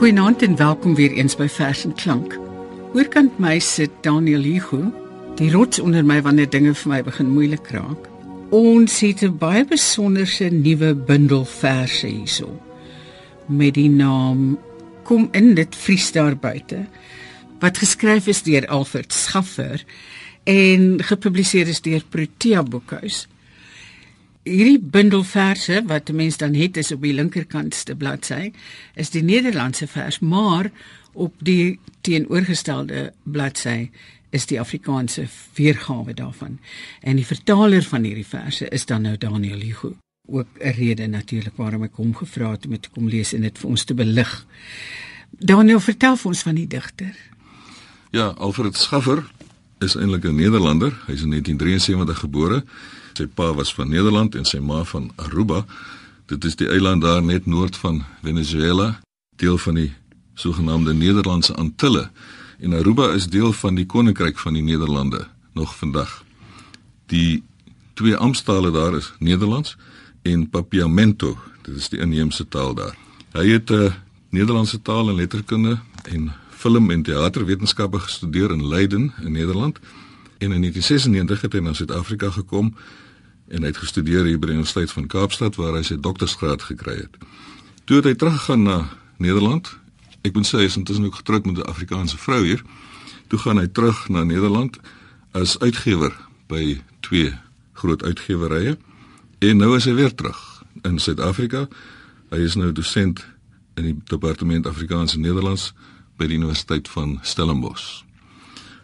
Goeienaand en welkom weer eens by Vers en Klank. Oorkant my sit Daniel Hugo, die rots onder my wanneer dinge vir my begin moeilik raak. Ons het 'n baie besonderse nuwe bundel verse hierso met die naam Kom in dit vries daar buite wat geskryf is deur Alfred Schaffer en gepubliseer is deur Protea Boekhuis hierdie bundel verse wat 'n mens dan het is op die linkerkantste bladsy is die Nederlandse vers, maar op die teenoorgestelde bladsy is die Afrikaanse weergawe daarvan. En die vertaler van hierdie verse is dan nou Daniel Hugo. Ook 'n rede natuurlik waarom ek hom gevra het om dit kom lees en dit vir ons te belig. Daniel, vertel vir ons van die digter. Ja, Alfred Schaffer is eintlik 'n Nederlander. Hy is in 1973 gebore. Sy pa was van Nederland en sy ma van Aruba. Dit is die eiland daar net noord van Venezuela, deel van die sogenaamde Nederlandse Antille. En Aruba is deel van die koninkryk van die Nederlande nog vandag. Die twee amptale daar is Nederlands en Papiamento. Dit is die inheemse taal daar. Hy het 'n uh, Nederlandse taal en letterkunde en film en teaterwetenskappe gestudeer in Leiden in Nederland. En in 1996 het hy na Suid-Afrika gekom en hy het gestudeer hier by die Universiteit van Kaapstad waar hy sy doktorsgraad gekry het. Toe het hy teruggegaan na Nederland. Ek moet sê hy is intussen ook getroud met 'n Afrikaanse vrou hier. Toe gaan hy terug na Nederland as uitgewer by twee groot uitgewerye en nou is hy weer terug in Suid-Afrika. Hy is nou dosent in die departement Afrikaans en Nederlands by die Universiteit van Stellenbosch.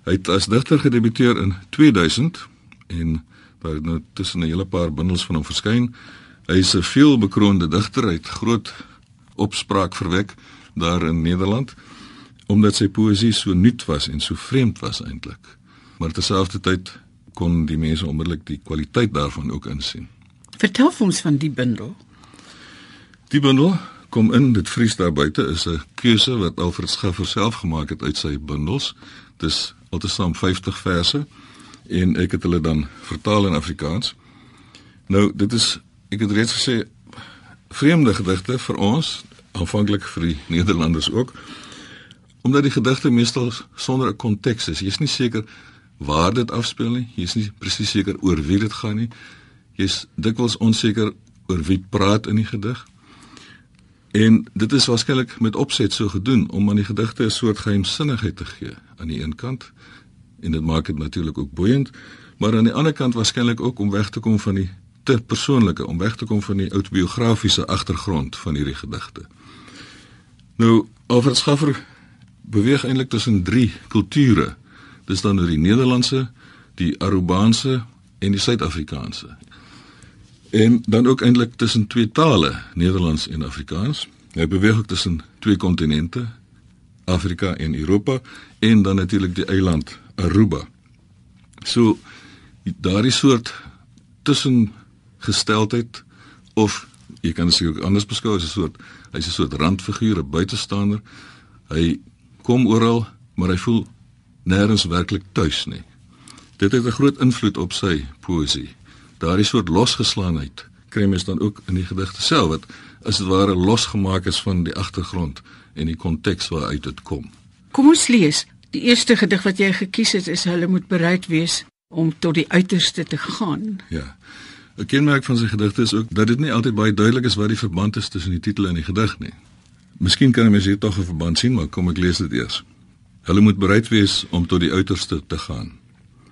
Hy het as digter gedebuteer in 2000 en daar het nou tussen 'n hele paar bundels van hom verskyn. Hy is 'n veelbekroonde digter, hy het groot opspraak verwek daar in Nederland omdat sy poësie so nuut was en so vreemd was eintlik. Maar terselfdertyd kon die mense onmiddellik die kwaliteit daarvan ook insien. Vertel ons van die bundel. Die bundel kom in dit vries daar buite is 'n keuse wat Alfred Schaffer self gemaak het uit sy bundels. Dis altesaam 50 verse en ek het hulle dan vertaal in Afrikaans. Nou, dit is ek het reeds gesê vreemde gedigte vir ons, aanvanklik vir die Nederlanders ook. Omdat die gedigte meestal sonder 'n konteks is. Jy's nie seker waar dit afspeel nie. Jy's nie presies seker oor wie dit gaan nie. Jy's dikwels onseker oor wie praat in die gedig. En dit is waarskynlik met opset so gedoen om aan die gedigte 'n soort geheimsinnigheid te gee aan die een kant en dit maak dit natuurlik ook boeiend, maar aan die ander kant waarskynlik ook om weg te kom van die te persoonlike, om weg te kom van die autobiografiese agtergrond van hierdie gedigte. Nou, Alfred Schaffer beweeg eintlik tussen drie kulture. Dis dan nou die Nederlandse, die Arubaanse en die Suid-Afrikaanse. En dan ook eintlik tussen twee tale, Nederlands en Afrikaans. Hy beweeg ook tussen twee kontinente, Afrika en Europa en dan natuurlik die eiland Aruba. So daardie soort tussengesteldheid of jy kan dit ook anders beskou as 'n soort hy's 'n soort randfiguur, 'n buitestander. Hy kom oral, maar hy voel nêrens werklik tuis nie. Dit het 'n groot invloed op sy poësie. Daardie soort losgeslaanheid kry mens dan ook in die gedigte self wat as dit ware losgemaak is van die agtergrond en die konteks waaruit dit kom. Kom ons lees. Die eerste gedig wat jy gekies het is hulle moet bereid wees om tot die uiterste te gaan. Ja. 'n Kenmerk van sy gedigte is ook dat dit nie altyd baie duidelik is wat die verband is tussen die titel en die gedig nie. Miskien kan mense hier tog 'n verband sien, maar kom ek lees dit eers. Hulle moet bereid wees om tot die uiterste te gaan.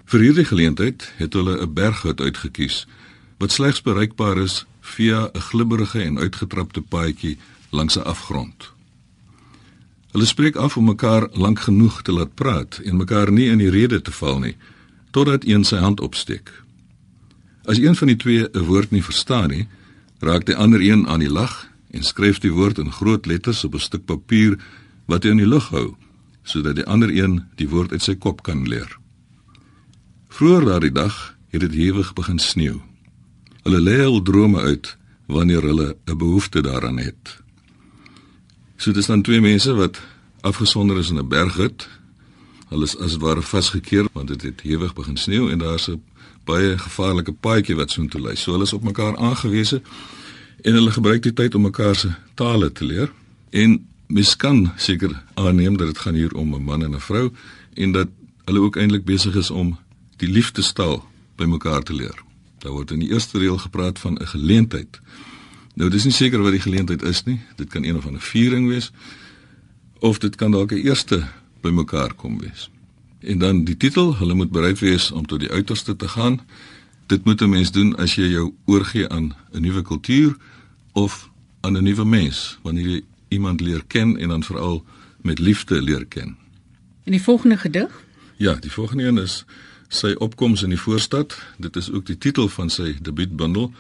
Vir hierdie geleentheid het hulle 'n berghut uitget kies wat slegs bereikbaar is via 'n glibberige en uitgetrapte paadjie langs 'n afgrond. Hulle spreek af om mekaar lank genoeg te laat praat en mekaar nie in die rede te val nie totdat een sy hand opsteek. As een van die twee 'n woord nie verstaan nie, raak die ander een aan die lag en skryf die woord in groot letters op 'n stuk papier wat hy in die lug hou sodat die ander een die woord uit sy kop kan leer. Vroeër daardie dag het dit hewig begin sneeu. Hulle lê al drome uit wanneer hulle 'n behoefte daaraan het. So dis dan twee mense wat afgesonder is in 'n berghut. Hulle is as ware vasgekeer want dit het hewig begin sneeu en daar's 'n baie gevaarlike paadjie wat soontoe lei. So hulle is op mekaar aangewese en hulle gebruik die tyd om mekaar se tale te leer. En Mens kan seker aanneem dat dit gaan hier om 'n man en 'n vrou en dat hulle ook eintlik besig is om die liefdestaal bymekaar te leer. Daar word in die eerste reël gepraat van 'n geleentheid. Nou dis nie seker wat die geleentheid is nie. Dit kan een of ander viering wees of dit kan dalk 'n eerste bymekaar kom wees. En dan die titel, hulle moet bereid wees om tot die uiterste te gaan. Dit moet 'n mens doen as jy jou oorgee aan 'n nuwe kultuur of aan 'n nuwe mens, wanneer jy iemand leer ken en dan veral met liefde leer ken. En die volgende gedig? Ja, die volgende een is sy opkoms in die voorstad. Dit is ook die titel van sy debuutbundel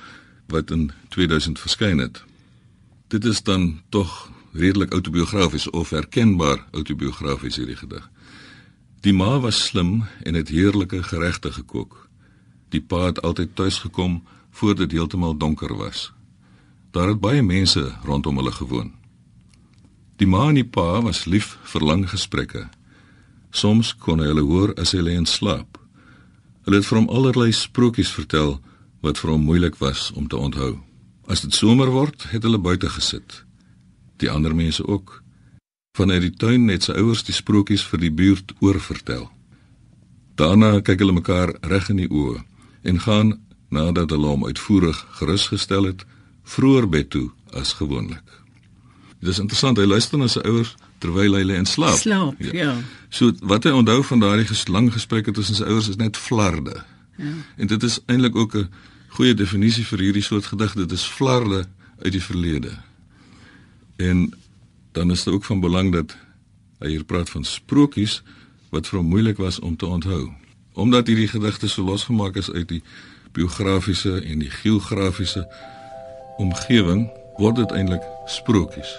wat in 2000 verskyn het. Dit is dan tog redelik autobiografies of herkenbaar autobiografies hierdie gedig. Die ma was slim en het heerlike geregte gekook. Die pa het altyd tuis gekom voor dit heeltemal donker was. Daar het baie mense rondom hulle gewoon. Die ma en die pa was lief vir lang gesprekke. Soms kon hy hulle hoor as hy lê en slaap. Hulle het vir hom allerlei sprokies vertel wat vir hom moeilik was om te onthou. As dit somer word, het hulle buite gesit. Die ander mense ook. Vanuit die tuin het sy ouers die sprokies vir die buurt oorvertel. Daarna kyk hulle mekaar reg in die oë en gaan nadat hulle hom uitvoerig gerusgestel het, vroeër bed toe as gewoonlik. Dit is interessant, hy luister na sy ouers terwyl hy lê en slaap. Slaap, ja. ja. So wat hy onthou van daardie lang gesprekke tussen sy ouers is net flarde. Ja. En dit is eintlik ook 'n goeie definisie vir hierdie soort gedig, dit is flarde uit die verlede. En dan is dit ook van belang dat hy hier praat van sprokies wat vir hom moeilik was om te onthou. Omdat hierdie gedigte so losgemaak is uit die biografiese en die geografiese omgewing, word dit eintlik sprokies.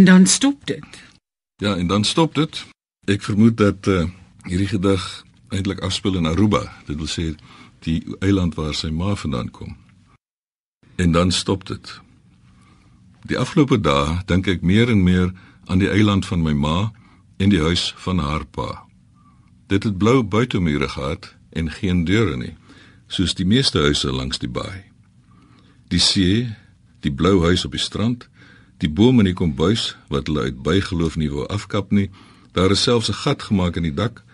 En dan stop dit. Ja, en dan stop dit. Ek vermoed dat uh, hierdie gedig eintlik afspeel in Aruba. Dit wil sê die eiland waar sy ma vandaan kom. En dan stop dit. Die afgelope dae dink ek meer en meer aan die eiland van my ma en die huis van haar pa. Dit het blou buitemure gehad en geen deure nie, soos die meeste huise langs die baai. Die see, die blou huis op die strand Die boom in die kombuis wat hulle uit bygeloof nie wou afkap nie. Daar is selfs 'n gat gemaak in die dak.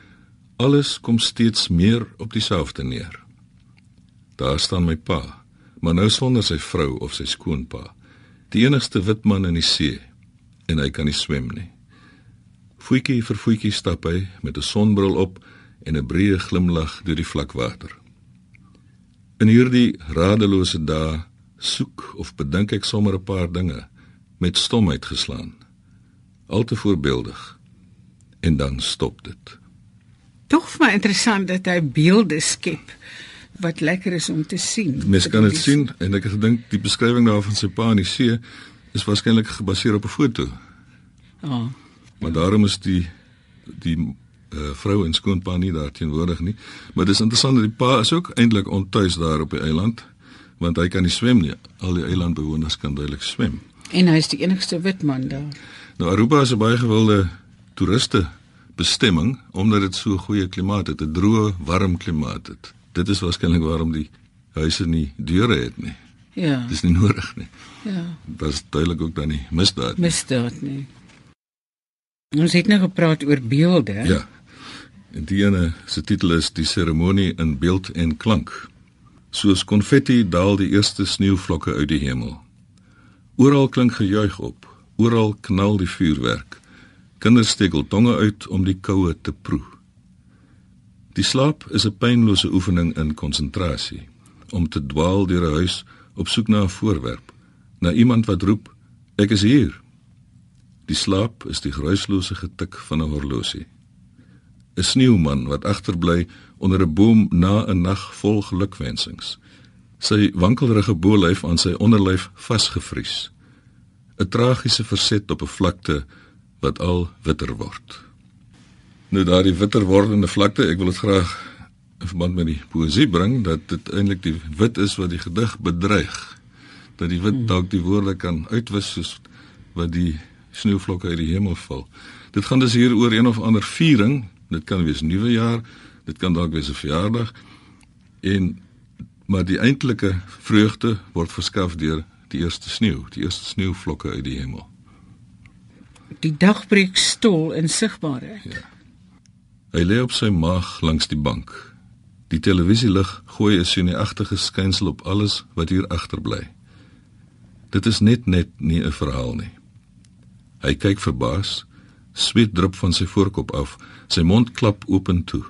Alles kom steeds meer op dieselfde neer. Daar staan my pa, maar nou sonder sy vrou of sy skoonpa. Die enigste wit man in die see en hy kan nie swem nie. Voetjie vir voetjie stap hy met 'n sonbril op en 'n breë glimlag deur die vlak water. In hierdie radelose dae soek of bedink ek sommer 'n paar dinge met stomheid geslaan. Al te voorbeeldig. En dan stop dit. Tog vir my interessant dat hy beelde skep wat lekker is om te sien. Mens kan dit sien en ek het gedink die beskrywing daarvan sy pa in die see is waarskynlik gebaseer op 'n foto. Ja. Oh. Maar daarom is die die uh, vrou en skoonpa nie daar teenwoordig nie. Maar dis interessant dat die pa is ook eintlik ontuis daar op die eiland want hy kan nie swem nie. Al die eilandbewoners kan duidelik swem. En hy is die enigste wit man daar. Nou Aruba is 'n baie gewilde toeriste bestemming omdat dit so goeie klimaat het, 'n droë, warm klimaat het. Dit is waarskynlik waarom die huise nie deure het nie. Ja. Dis nie nodig nie. Ja. Is duidelik ook dan nie misdaad. Misdaad nie. Ons het nou gepraat oor beelde. Ja. En die ene se titel is Die seremonie in beeld en klank. Soos konfetti daal die eerste sneeuvlokke uit die hemel. Oral klink gejuig op, oral knal die vuurwerk. Kinders steek hul tonge uit om die koue te proe. Die slaap is 'n pynlose oefening in konsentrasie, om te dwaal deur 'n huis op soek na 'n voorwerp, na iemand wat roep, "Ek is hier." Die slaap is die geruislose getik van 'n horlosie. 'n Sneeuman wat agterbly onder 'n boom na 'n nag vol gelukwensings sy wankelrige bolyf aan sy onderlyf vasgevries. 'n Tragiese verset op 'n vlakte wat al witter word. Nou daardie witter wordende vlakte, ek wil dit graag in verband met die poesie bring dat dit eintlik die wit is wat die gedig bedreig. Dat die wit hmm. dalk die woorde kan uitwis soos wat die sneeuvlokke uit die hemel val. Dit gaan dus hier oor een of ander viering. Dit kan wees nuwe jaar, dit kan dalk wees 'n verjaardag. En maar die eintlike vreugde word verskaf deur die eerste sneeu, die eerste sneeuvlokke uit die hemel. Die dag breek stol in sigbaarheid. Ja. Hy lê op sy maag langs die bank. Die televisielig gooi 'n sineagtige skynsel op alles wat hier agterbly. Dit is net net nie 'n verhaal nie. Hy kyk verbaas, sweet drup van sy voorkop af, sy mond klap open toe.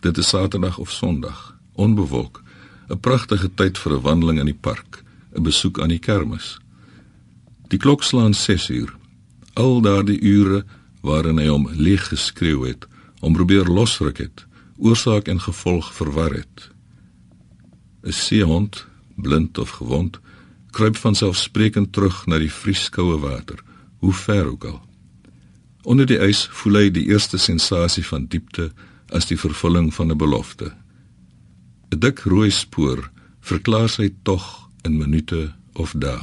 Dit is Saterdag of Sondag, onbewolk. 'n pragtige tyd vir 'n wandeling in die park, 'n besoek aan die kermis. Die klok slaan 6 uur. Al daardie ure waarin hy hom leeg geskreeu het, om probeer losruk het, oorsaak en gevolg verwar het. 'n Seehond, blind of gewond, kruip van selfsprekend terug na die vrieskoue water, hoe ver ook al. Onder die ys voel hy die eerste sensasie van diepte as die vervulling van 'n belofte. 'n dik rooi spoor verklaar sy tog in minute of dae.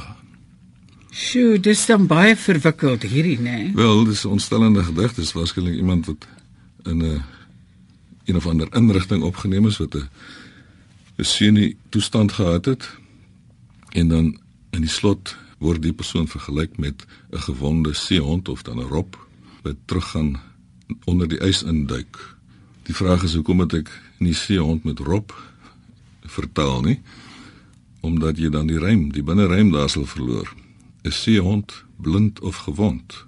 Sjoe, dis dan baie verwikkeld hierdie, né? Nee? Wel, dis 'n ontstellende gedig, dis waarskynlik iemand wat in 'n een of ander inrigting opgeneem is wat 'n 'n sienie toestand gehad het en dan in die slot word die persoon vergelyk met 'n gewonde seehond of dan 'n rob wat teruggaan onder die ys induik. Die vraag is hoekom het ek nie seehond met rob vertaal nie omdat jy dan die rym, die binnerym daar sal verloor. 'n Seehond blind of gewond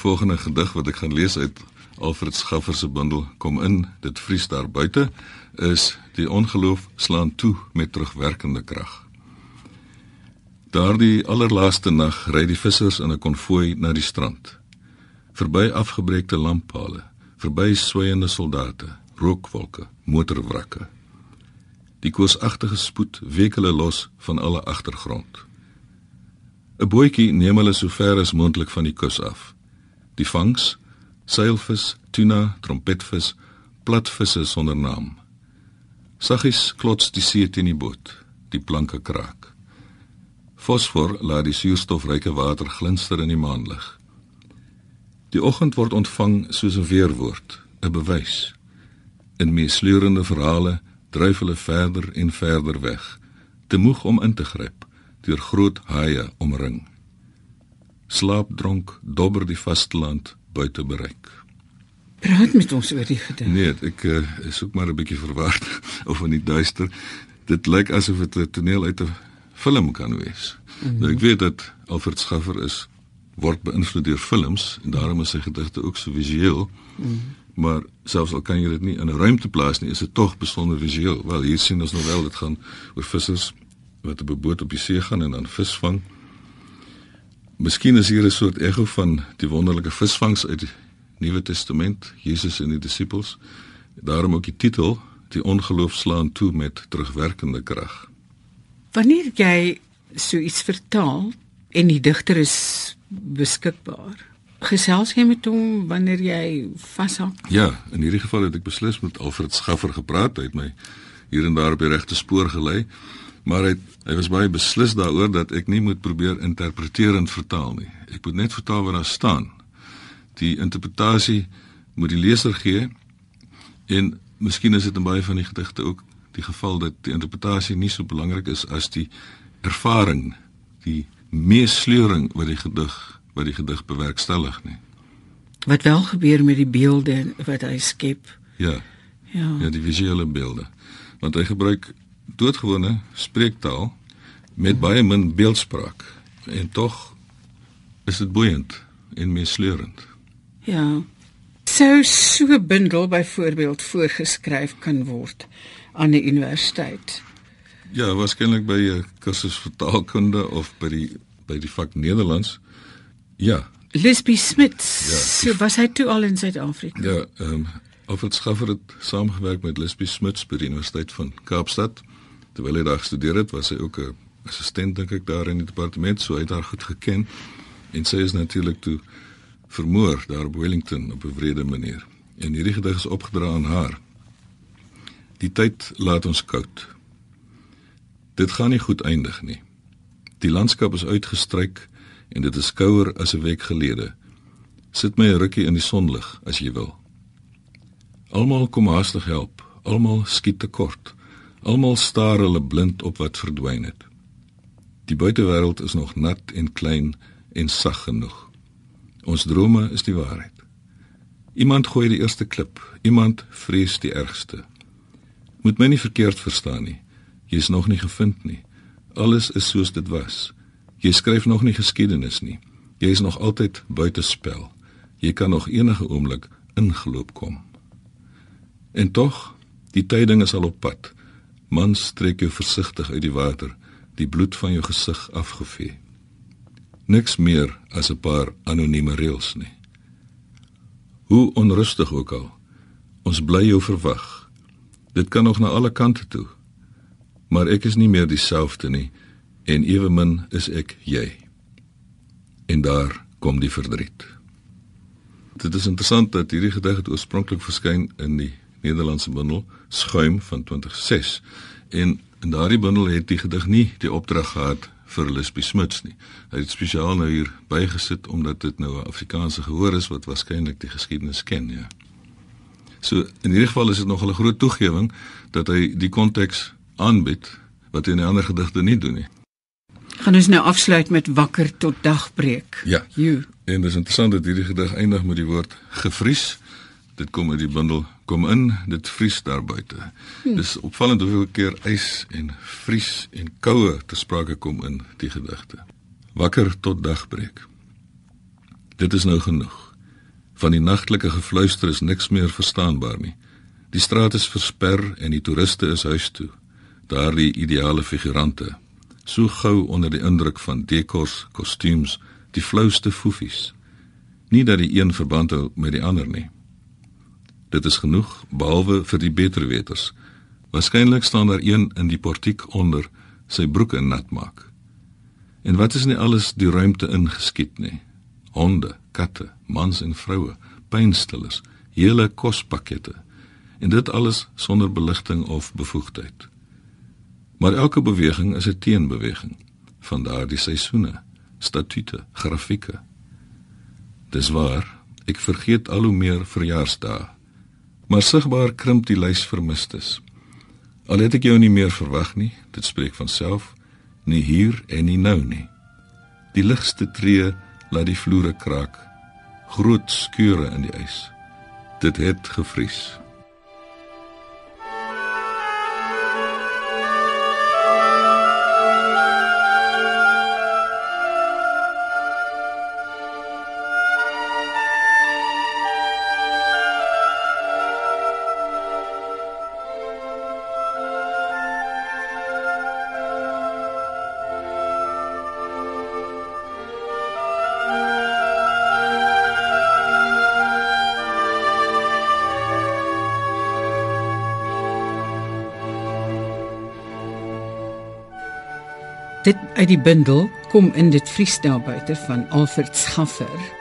volgende gedig wat ek gaan lees uit Alfred Schaffer se bundel Kom in, dit vries daar buite, is Die ongeloof slaan toe met terugwerkende krag. Daardie allerlaaste nag ry die vissers in 'n konvooi na die strand. Verby afgebreekte lamppale, verby swaiende soldate, rookwolke, motorwrakke. Die koosagtige spoed week hulle los van alle agtergrond. 'n Bootjie neem hulle so ver as moontlik van die kus af. Die vangs: seilvis, tuna, trompetvis, platvisse sonder naam. Saggies klots die see teen die boot, die planke kraak. Fosfor laat die suurstofryke water glinster in die maanlig. Die oggend word ontvang soos 'n weerwoord, 'n bewys. In meesleurende verhale dryf hulle verder en verder weg, te moeg om in te gryp deur groot haie omring. Slaapdronk dobber die vasteland buite bereik. Praat met ons oor die gedig. Nee, ek uh, soek maar 'n bietjie verward of in die duister. Dit lyk asof dit 'n toneel uit 'n film kan wees. Mm -hmm. Nou ek weet dat Alfred Schaffer is word beïnvloed deur films en daarom is sy gedigte ook so visueel. Mm -hmm. Maar selfs al kan jy dit nie in 'n ruimte plaas nie, is dit tog besonder visueel. Wel, hier sien ons nou wel dit gaan oor vissers wat op 'n boot op die see gaan en dan vis vang. Miskien is hier 'n soort ego van die wonderlike visvangs uit die Nuwe Testament, Jesus en die disippels. Daarom ook die titel, die ongeloof slaan toe met terugwerkende krag. Wanneer jy so iets vertaal en die digter is beskikbaar, gesels jy met hom wanneer jy vashak? Ja, in hierdie geval het ek beslis met Alfred Schaffer gepraat, hy het my hier en daar op die regte spoor gelei, maar hy hy was baie beslis daaroor dat ek nie moet probeer interpreteerend vertaal nie. Ek moet net vertaal wat daar staan. Die interpretasie moet die leser gee en miskien is dit in baie van die gedigte ook die geval dat die interpretasie nie so belangrik is as die ervaring, die meesleuring wat die gedig wat die gedig bewerkstellig nie. Wat wel gebeur met die beelde wat hy skep? Ja. Ja. Ja, die visuele beelde. Want hy gebruik doodgewone spreektaal met baie min beeldspraak en tog is dit boeiend en meesleurend. Ja. Sou so 'n bundel byvoorbeeld voorgeskryf kan word aan die universiteit? Ja, waarskynlik by 'n kursus vertaalkunde of by die by die vak Nederlands. Ja. Lisby Smith. Ja. So was hy toe al in Suid-Afrika? Ja, ehm um, Alfred Schaffer het saamgewerk met Lisby Smith by die Universiteit van Kaapstad. Terwyl hy daar gestudeer het, was hy ook 'n assistent dink ek daar in die departement, so hy het haar goed geken. En sy is natuurlik toe vermoor daar op Wellington op 'n wrede manier. En hierdie gedig is opgedra aan haar. Die tyd laat ons koud. Dit gaan nie goed eindig nie. Die landskap is uitgestryk en dit is kouer as 'n week gelede. Sit my 'n rukkie in die sonlig as jy wil. Almal kom haastig help, almal skiet te kort. Almal staar hulle blind op wat verdwyn het. Die buitewêreld is nog nat en klein en sag genoeg. Ons drome is die waarheid. Iemand gooi die eerste klip, iemand vrees die ergste. Moet my nie verkeerd verstaan nie. Jy is nog nie gevind nie. Alles is soos dit was. Jy skryf nog nie geskiedenis nie. Jy is nog altyd buite spel. Jy kan nog enige oomblik ingeloop kom. En tog, die tyding is al op pad. Man strek jou versigtig uit die water, die bloed van jou gesig afgevee. Niks meer as 'n paar anonieme reëls nie. Hoe onrustig ook al, ons bly jou verwag. Dit kan nog na alle kante toe. Maar ek is nie meer dieselfde nie en ewemin is ek jy. En daar kom die verdriet. Dit is interessant dat hierdie gedig oorspronklik verskyn in die Nederlandse bundel Schuim van 2006 en in daardie bundel het die gedig nie die opdrag gehad vir Lisbie Smuts nie. Hy het spesiaal nou hier bygesit omdat dit nou 'n Afrikaanse gehoor is wat waarskynlik die geskiedenis ken, ja. So in hierdie geval is dit nog 'n groot toegewing dat hy die konteks aanbied wat hy in ander gedigte nie doen nie. Gaan ons nou afsluit met wakker tot dagbreek. Ja. You. En dit is interessant dat hierdie gedig eindig met die woord gevries. Dit kom uit die bundel kom in, dit vries daar buite. Hm. Dis opvallend hoeveel keer ys en vries en koue te sprake kom in die gedigte. Wakker tot dagbreek. Dit is nou genoeg. Van die nagtelike gefluister is niks meer verstaanbaar nie. Die straat is versper en die toeriste is huis toe. Daardie ideale figurante, so gou onder die indruk van dekors, kostuums, die flouste foefies. Nie dat die een verband hou met die ander nie. Dit is genoeg behalwe vir die beterweters. Waarskynlik staan daar een in die portiek onder sy broeke nat maak. En wat is nie alles die ruimte ingeskiet nie? Honde, katte, mans en vroue, pynstillers, hele kospakkette. En dit alles sonder beligting of bevoegdheid. Maar elke beweging is 'n teenbeweging van daardie seisoene, statute, grafieke. Dis waar, ek vergeet al hoe meer verjaarsdae. Maar sigbaar krimp die lys vermistes. Al het ek jou nie meer verwag nie, dit spreek van self nie hier en nie nou nie. Die ligste tree laat die vloere kraak. Groot skeure in die ys. Dit het gevries. Dit uit die bundel kom in dit Vriesdae buite van Alfred Schaffer